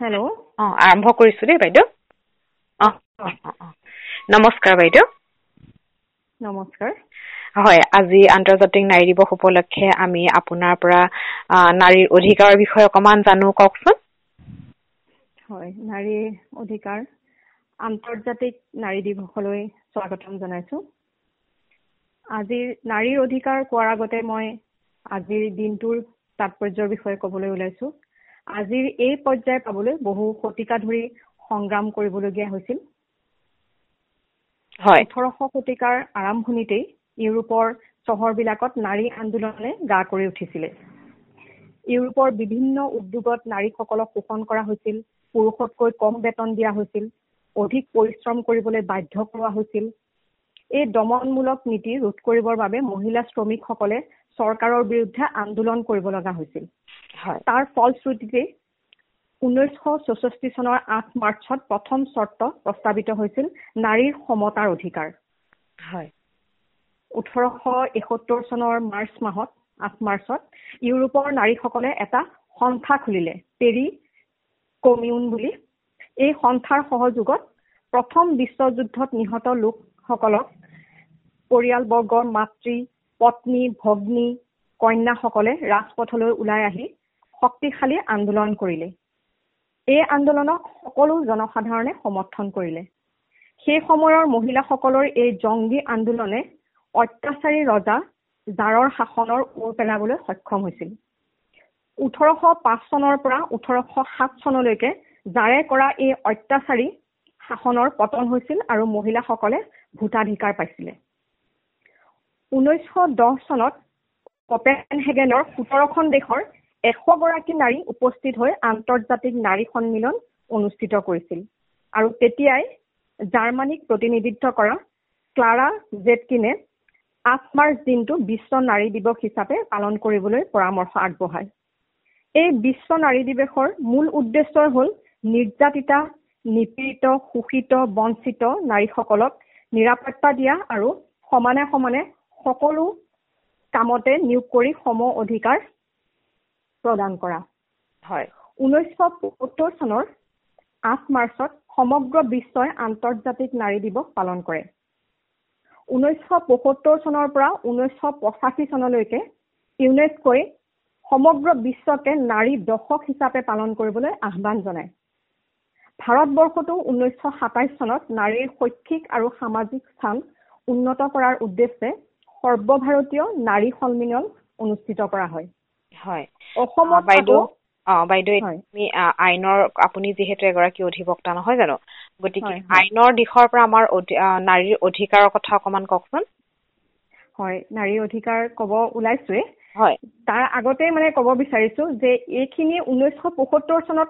Hello অঁ আৰম্ভ কৰিছোঁ দেই বাইদেউ। অঁ অঁ অঁ নমস্কাৰ বাইদেউ। নমস্কাৰ। হয় আজি আন্তৰ্জাতিক নাৰী দিৱস উপলক্ষে আমি আপোনাৰ পৰা নাৰীৰ অধিকাৰৰ বিষয়ে অকণমান জানো কওকচোন। হয় নাৰীৰ অধিকাৰ। আন্তৰ্জাতিক নাৰী দিৱসলৈ স্বাগতম জনাইছোঁ। আজিৰ নাৰীৰ অধিকাৰ কোৱাৰ আগতে মই আজিৰ দিনটোৰ তাৎপৰ্যৰ বিষয়ে ক'বলৈ ওলাইছোঁ। আজিৰ এই পৰ্যায় পাবলৈ বহু শতিকা ধৰি সংগ্ৰাম কৰিবলগীয়া হৈছিল। ওঠৰশ শতিকাৰ আৰম্ভণিতেই ইউৰোপৰ চহৰবিলাকত নাৰী আন্দোলনে গা কৰি উঠিছিলে। ইউৰোপৰ বিভিন্ন উদ্যোগত নাৰীসকলক শোষণ কৰা হৈছিল পুৰুষতকৈ কম বেতন দিয়া হৈছিল অধিক পৰিশ্ৰম কৰিবলৈ বাধ্য কৰোৱা হৈছিল এই দমনমূলক নীতি ৰোধ কৰিবৰ বাবে মহিলা শ্ৰমিকসকলে চৰকাৰৰ বিৰুদ্ধে আন্দোলন কৰিব লগা হৈছিল। তাৰ ফলশ্ৰুতিতে ঊনৈছশ চৌষষ্ঠি চনৰ আঠ মাৰ্চত প্ৰথম চৰ্ত প্ৰস্তাৱিত হৈছিল নাৰীৰ সমতাৰ অধিকাৰ। হয়। ওঠৰশ এসত্তৰ চনৰ মাৰ্চ মাহত আঠ মাৰ্চত ইউৰোপৰ নাৰীসকলে এটা সন্থা খুলিলে পেৰি কমিউন বুলি। এই সন্থাৰ সহযোগত প্ৰথম বিশ্বযুদ্ধত নিহত লোকসকলক পৰিয়ালবৰ্গৰ মাতৃ পত্নী ভগ্নী কন্যাসকলে ৰাজপথলৈ ওলাই আহি শক্তিশালী আন্দোলন কৰিলে। এই আন্দোলনক সকলো জনসাধাৰণে সমৰ্থন কৰিলে। সেই সময়ৰ মহিলাসকলৰ এই জংগী আন্দোলনে অত্যাচাৰী ৰজা জাৰৰ শাসনৰ ওৰ পেলাবলৈ সক্ষম হৈছিল। ওঠৰশ পাঁচ চনৰ পৰা ওঠৰশ সাত চনলৈকে জাৰে কৰা এই অত্যাচাৰী শাসনৰ পতন হৈছিল আৰু মহিলাসকলে ভোটাধিকাৰ পাইছিলে। ঊনৈছশ দহ চনত কপেন হেগেনৰ সোতৰখন দেশৰ এশগৰাকী নাৰী উপস্থিত হৈ আন্তৰ্জাতিক নাৰী সন্মিলন অনুষ্ঠিত কৰিছিল আৰু তেতিয়াই জাৰ্মানীক প্ৰতিনিধিত্ব কৰা ক্লাৰা জেটকিনে আঠ মাৰ্চ দিনটো বিশ্ব নাৰী দিৱস হিচাপে পালন কৰিবলৈ পৰামৰ্শ আগবঢ়ায়। এই বিশ্ব নাৰী দিৱসৰ মূল উদ্দেশ্য হ'ল নিৰ্যাতিতা নিপীড়িত শোষিত বঞ্চিত নাৰীসকলক নিৰাপত্তা দিয়া আৰু সমানে সমানে সকলো কামতে নিয়োগ কৰি সম অধিকাৰ প্ৰদান কৰা। হয়। ঊনৈছশ পঁয়সত্তৰ চনৰ আঠ মাৰ্চত সমগ্ৰ বিশ্বই আন্তৰ্জাতিক নাৰী দিৱস পালন কৰে। ঊনৈছশ পঁয়সত্তৰ চনৰ পৰা ঊনৈছশ পঁচাশী চনলৈকে ইউনেস্কই সমগ্ৰ বিশ্বকে নাৰী দশক হিচাপে পালন কৰিবলৈ আহ্বান জনায়। ভাৰতবৰ্ষতো ঊনৈছশ সাতাইশ চনত নাৰীৰ শৈক্ষিক আৰু সামাজিক স্থান উন্নত কৰাৰ উদ্দেশ্যে সৰ্বভাৰতীয় নাৰী সন্মিলন অনুষ্ঠিত কৰা হয়। হয়। অসমত বাইদেউ অ বাইদেউ আইনৰ আপুনি যিহেতু এগৰাকী অধিবক্তা নহয় জানো? গতিকে আইনৰ দিশৰ পৰা আমাৰ নাৰীৰ অধিকাৰৰ কথা অকমান কওকচোন। হয় নাৰীৰ অধিকাৰ কব ওলাইছোৱে হয়। তাৰ আগতে মানে কব বিচাৰিছো যে এইখিনি ঊনৈছশ পঁয়সত্তৰ চনত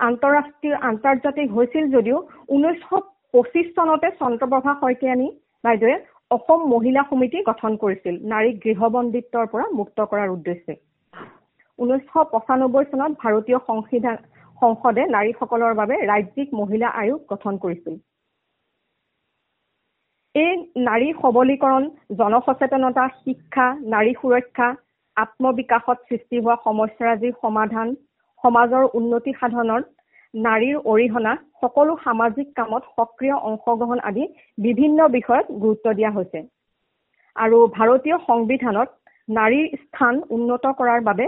আন্তঃৰাষ্ট্ৰীয় আন্তৰ্জাতিক হৈছিল যদিও ঊনৈছশ পঁচিছ চনতে চন্দ্ৰপ্ৰভা শইকীয়ানী বাইদেৱে অসম মহিলা সমিতি গঠন কৰিছিল নাৰীক গৃহবন্দিত্বৰ পৰা মুক্ত কৰাৰ উদ্দেশ্যে। ঊনৈছশ পঁচানব্বৈ চনত ভাৰতীয় সংবিধান সংসদে নাৰীসকলৰ বাবে ৰাজ্যিক মহিলা আয়োগ গঠন কৰিছিল। এই নাৰী সবলীকৰণ জনসচেতনতা শিক্ষা নাৰী সুৰক্ষা আত্মবিকাশত সৃষ্টি হোৱা সমস্যাৰাজিৰ সমাধান সমাজৰ উন্নতি সাধনত নাৰীৰ অৰিহণা সকলো সামাজিক কামত সক্ৰিয় অংশগ্ৰহণ আদি বিভিন্ন বিষয়ত গুৰুত্ব দিয়া হৈছে। আৰু ভাৰতীয় সংবিধানত নাৰীৰ স্থান উন্নত কৰাৰ বাবে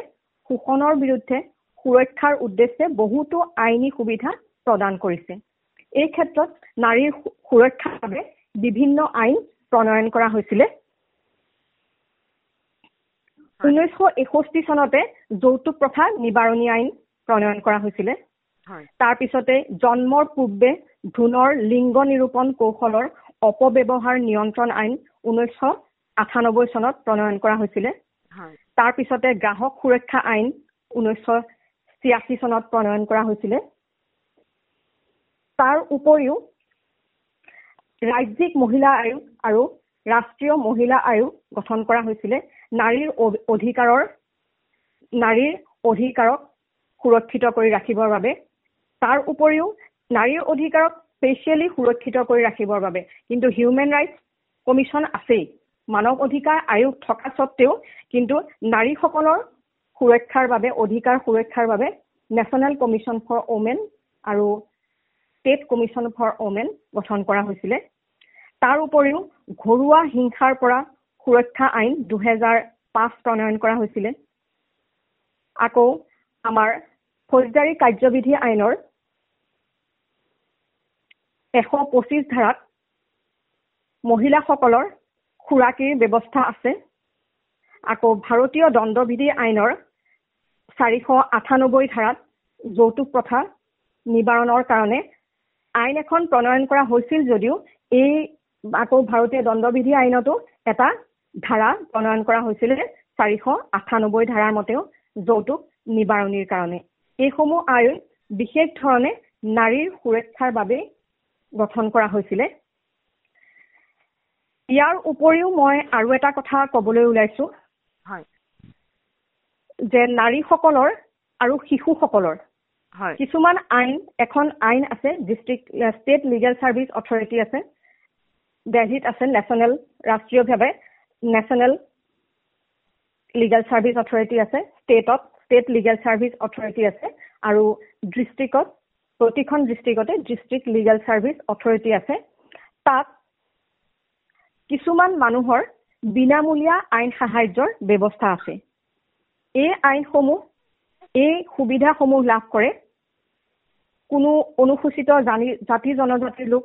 শোষণৰ বিৰুদ্ধে সুৰক্ষাৰ উদ্দেশ্যে বহুতো আইনী সুবিধা প্ৰদান কৰিছে। এই ক্ষেত্ৰত নাৰীৰ সুৰক্ষাৰ বাবে বিভিন্ন আইন প্ৰণয়ন কৰা হৈছিলে। ঊনৈছশ এষষ্ঠি চনতে যৌতুক প্ৰথা নিবাৰণী আইন প্ৰণয়ন কৰা হৈছিলে। তাৰ পিছতে জন্মৰ পূৰ্বে ভ্ৰূণৰ লিংগ নিৰূপণ কৌশলৰ অপব্যৱহাৰ নিয়ন্ত্ৰণ আইন ঊনৈছশ আঠানব্বৈ চনত প্ৰণয়ন কৰা হৈছিলে। তাৰ পিছতে গ্ৰাহক সুৰক্ষা আইন ঊনৈছশ ছিয়াশী চনত প্ৰণয়ন কৰা হৈছিলে। তাৰ উপৰিও ৰাজ্যিক মহিলা আয়োগ আৰু ৰাষ্ট্ৰীয় মহিলা আয়োগ গঠন কৰা হৈছিলে। নাৰীৰ অধিকাৰৰ নাৰীৰ অধিকাৰক সুৰক্ষিত কৰি ৰাখিবৰ বাবে তাৰ উপৰিও নাৰীৰ অধিকাৰক স্পেচিয়েলি সুৰক্ষিত কৰি ৰাখিবৰ বাবে। কিন্তু হিউমেন ৰাইটছ কমিশ্যন আছেই। মানৱ অধিকাৰ আয়োগ থকা স্বত্বেও কিন্তু নাৰীসকলৰ সুৰক্ষাৰ বাবে অধিকাৰ সুৰক্ষাৰ বাবে নেশ্যনেল কমিশ্যন ফৰ ওমেন আৰু ষ্টেট কমিশ্যন ফৰ ওমেন গঠন কৰা হৈছিলে। তাৰ উপৰিও ঘৰুৱা হিংসাৰ পৰা সুৰক্ষা আইন দুহেজাৰ পাঁচ প্ৰণয়ন কৰা হৈছিলে। আকৌ আমাৰ ফৌজদাৰী কাৰ্যবিধি আইনৰ এশ পঁচিছ ধাৰাত মহিলাসকলৰ খুৰাকীৰ ব্যৱস্থা আছে। আকৌ ভাৰতীয় দণ্ডবিধি আইনৰ চাৰিশ আঠানব্বৈ ধাৰাত যৌতুক প্ৰথা নিবাৰণৰ কাৰণে আইন এখন প্ৰণয়ন কৰা হৈছিল যদিও এই আকৌ ভাৰতীয় দণ্ডবিধি আইনতো এটা ধাৰা প্ৰণয়ন কৰা হৈছিলে চাৰিশ আঠানব্বৈ ধাৰাৰ মতেও যৌতুক নিবাৰণিৰ কাৰণে। এইসমূহ আইন বিশেষ ধৰণে নাৰীৰ সুৰক্ষাৰ বাবে গঠন কৰা হৈছিলে। ইয়াৰ উপৰিও মই আৰু এটা কথা কবলৈ ওলাইছো। যে নাৰীসকলৰ আৰু শিশুসকলৰ কিছুমান আইন এখন আইন আছে district state legal service authority আছে। দেলহিত আছে নেশ্যনেল ৰাষ্ট্ৰীয়ভাৱে নেশ্যনেল লিগেল ছাৰ্ভিচ অথৰিটি আছে। ষ্টেটত ষ্টেট লিগেল ছাৰ্ভিচ অথৰিটি আছে। আৰু ডিষ্ট্ৰিক্টত প্ৰতিখন ডিষ্ট্ৰিক্টতে ডিষ্ট্ৰিক্ট লিগেল ছাৰ্ভিচ অথৰিটি আছে। তাত কিছুমান মানুহৰ বিনামূলীয়া আইন সাহায্যৰ ব্যৱস্থা আছে। এই আইনসমূহ এই সুবিধাসমূহ লাভ কৰে কোনো অনুসূচিত জাতি জনজাতিৰ লোক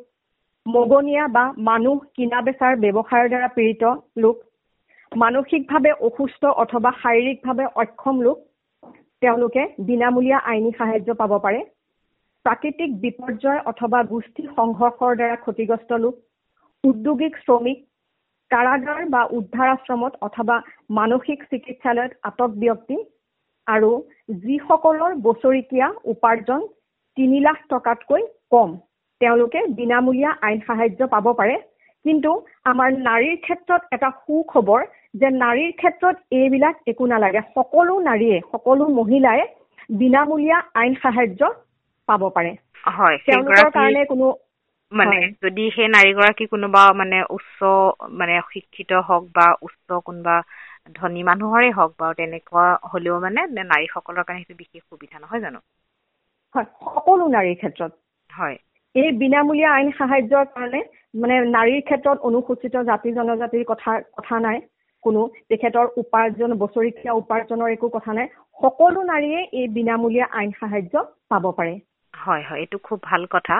মগনীয়া বা মানুহ কিনা বেচাৰ ব্যৱসায়ৰ দ্বাৰা পীড়িত লোক মানসিকভাৱে অসুস্থ অথবা শাৰীৰিকভাৱে অক্ষম লোক তেওঁলোকে বিনামূলীয়া আইনী সাহায্য পাব পাৰে। প্ৰাকৃতিক বিপৰ্যয় অথবা গোষ্ঠী সংঘৰ্ষৰ দ্বাৰা ক্ষতিগ্ৰস্ত লোক উদ্যোগিক শ্ৰমিক কাৰাগাৰ বা উদ্ধাৰ আশ্ৰমত অথবা মানসিক চিকিৎসালয়ত আটক ব্যক্তি আৰু যিসকলৰ বছৰেকীয়া উপাৰ্জন তিনি লাখ টকাতকৈ কম। তেওঁলোকে বিনামূলীয়া আইন সাহায্য পাব পাৰে। কিন্তু আমাৰ নাৰীৰ ক্ষেত্ৰত এটা সুখবৰ যে নাৰীৰ ক্ষেত্ৰত এইবিলাক একো নালাগে। সকলো নাৰীয়ে সকলো মহিলাই বিনামূলীয়া আইন সাহায্য পাব পাৰে। হয় তেওঁলোকৰ কাৰণে কোনো মানে যদি সেই নাৰীগৰাকী কোনোবা মানে উচ্চ মানে শিক্ষিত হওক বা উচ্চ কোনোবা ধনী মানুহৰে হওক বাৰু তেনেকুৱা হলেও মানে নাৰীসকলৰ কাৰণে সেইটো বিশেষ সুবিধা নহয় জানো? হয় সকলো নাৰীৰ ক্ষেত্ৰত। হয়। এই বিনামূলীয়া আইন সাহায্যৰ কাৰণে মানে নাৰীৰ ক্ষেত্ৰত অনুসূচিত জাতি জনজাতিৰ কথা কথা নাই কোনো। তেখেতৰ উপাৰ্জন বছৰেকীয়া উপাৰ্জনৰ একো কথা নাই। সকলো নাৰীয়ে এই বিনামূলীয়া আইন সাহায্য পাব পাৰে। হয় হয় এইটো খুব ভাল কথা।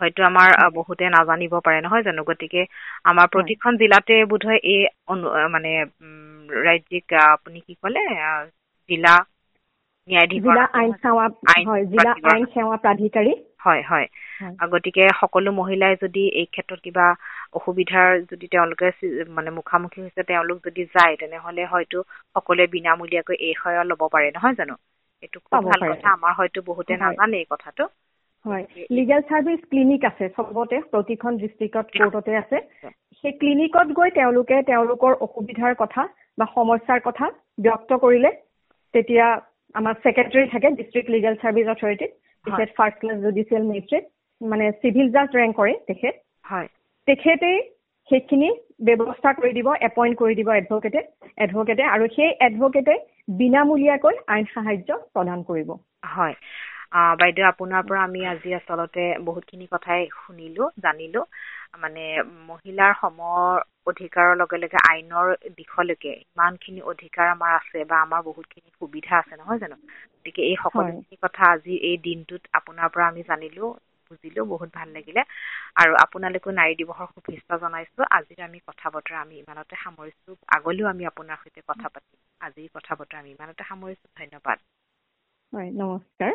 হয়তো আমাৰ বহুতে নাজানিব পাৰে নহয় জানো? গতিকে আমাৰ প্ৰতিখন জিলাতে বোধহয় এই মানে ৰাজ্যিক আপুনি কি ক'লে? জিলা হয় হয় গতিকে সকলো মহিলাই যদি এই ক্ষেত্ৰত কিবা অসুবিধাৰ যদি তেওঁলোকে মানে মুখামুখি হৈছে তেওঁলোক যদি যায় তেনেহলে হয়তো সকলোৱে বিনামূলীয়াকৈ এই সেৱা ল'ব পাৰে নহয় জানো? এইটো খুব ভাল কথা আমাৰ হয়তো বহুতে নাজানে এই কথাটো। হয়। লিগেল ছাৰ্ভিচ ক্লিনিক আছে চবতে প্ৰতিখন ডিষ্ট্ৰিক্টত কোৰ্টতে আছে। সেই ক্লিনিকত গৈ তেওঁলোকে তেওঁলোকৰ অসুবিধাৰ কথা বা সমস্যাৰ কথা ব্যক্ত কৰিলে তেতিয়া আমাৰ ছেক্ৰেটাৰী থাকে ডিষ্ট্ৰিক্ট লিগেল ছাৰ্ভিচ অথৰিটিত তেখেত ফাৰ্ষ্ট ক্লাছ জুডিচিয়েল মেজিষ্ট্ৰেট মানে চিভিল জাজ ৰেংক কৰে তেখেত। হয়। তেখেতেই সেইখিনি ব্যৱস্থা কৰি দিব এপইণ্ট কৰি দিব এডভকেটে এডভকেটে আৰু সেই এডভকেটে বিনামূলীয়াকৈ আইন সাহায্য প্ৰদান কৰিব। হয়। বাইদেউ আপোনাৰ পৰা আমি আজি আচলতে বহুতখিনি কথাই শুনিলো জানিলো। মানে মহিলাৰ সম অধিকাৰৰ লগে লগে আইনৰ দিশলৈকে ইমানখিনি অধিকাৰ আমাৰ আছে বা আমাৰ বহুতখিনি সুবিধা আছে নহয় জানো? গতিকে এই সকলোখিনি কথা আজি এই দিনটোত আপোনাৰ পৰা আমি জানিলো। বুজিলো বহুত ভাল লাগিলে। আৰু আপোনালোকো নাৰী দিৱসৰ শুভেচ্ছা জনাইছো। আজিৰ আমি কথা বতৰা আমি ইমানতে সামৰিছো। আগলৈও আমি আপোনাৰ সৈতে কথা পাতিম। আজিৰ কথা বতৰা আমি ইমানতে সামৰিছো। ধন্যবাদ। হয় নমস্কাৰ।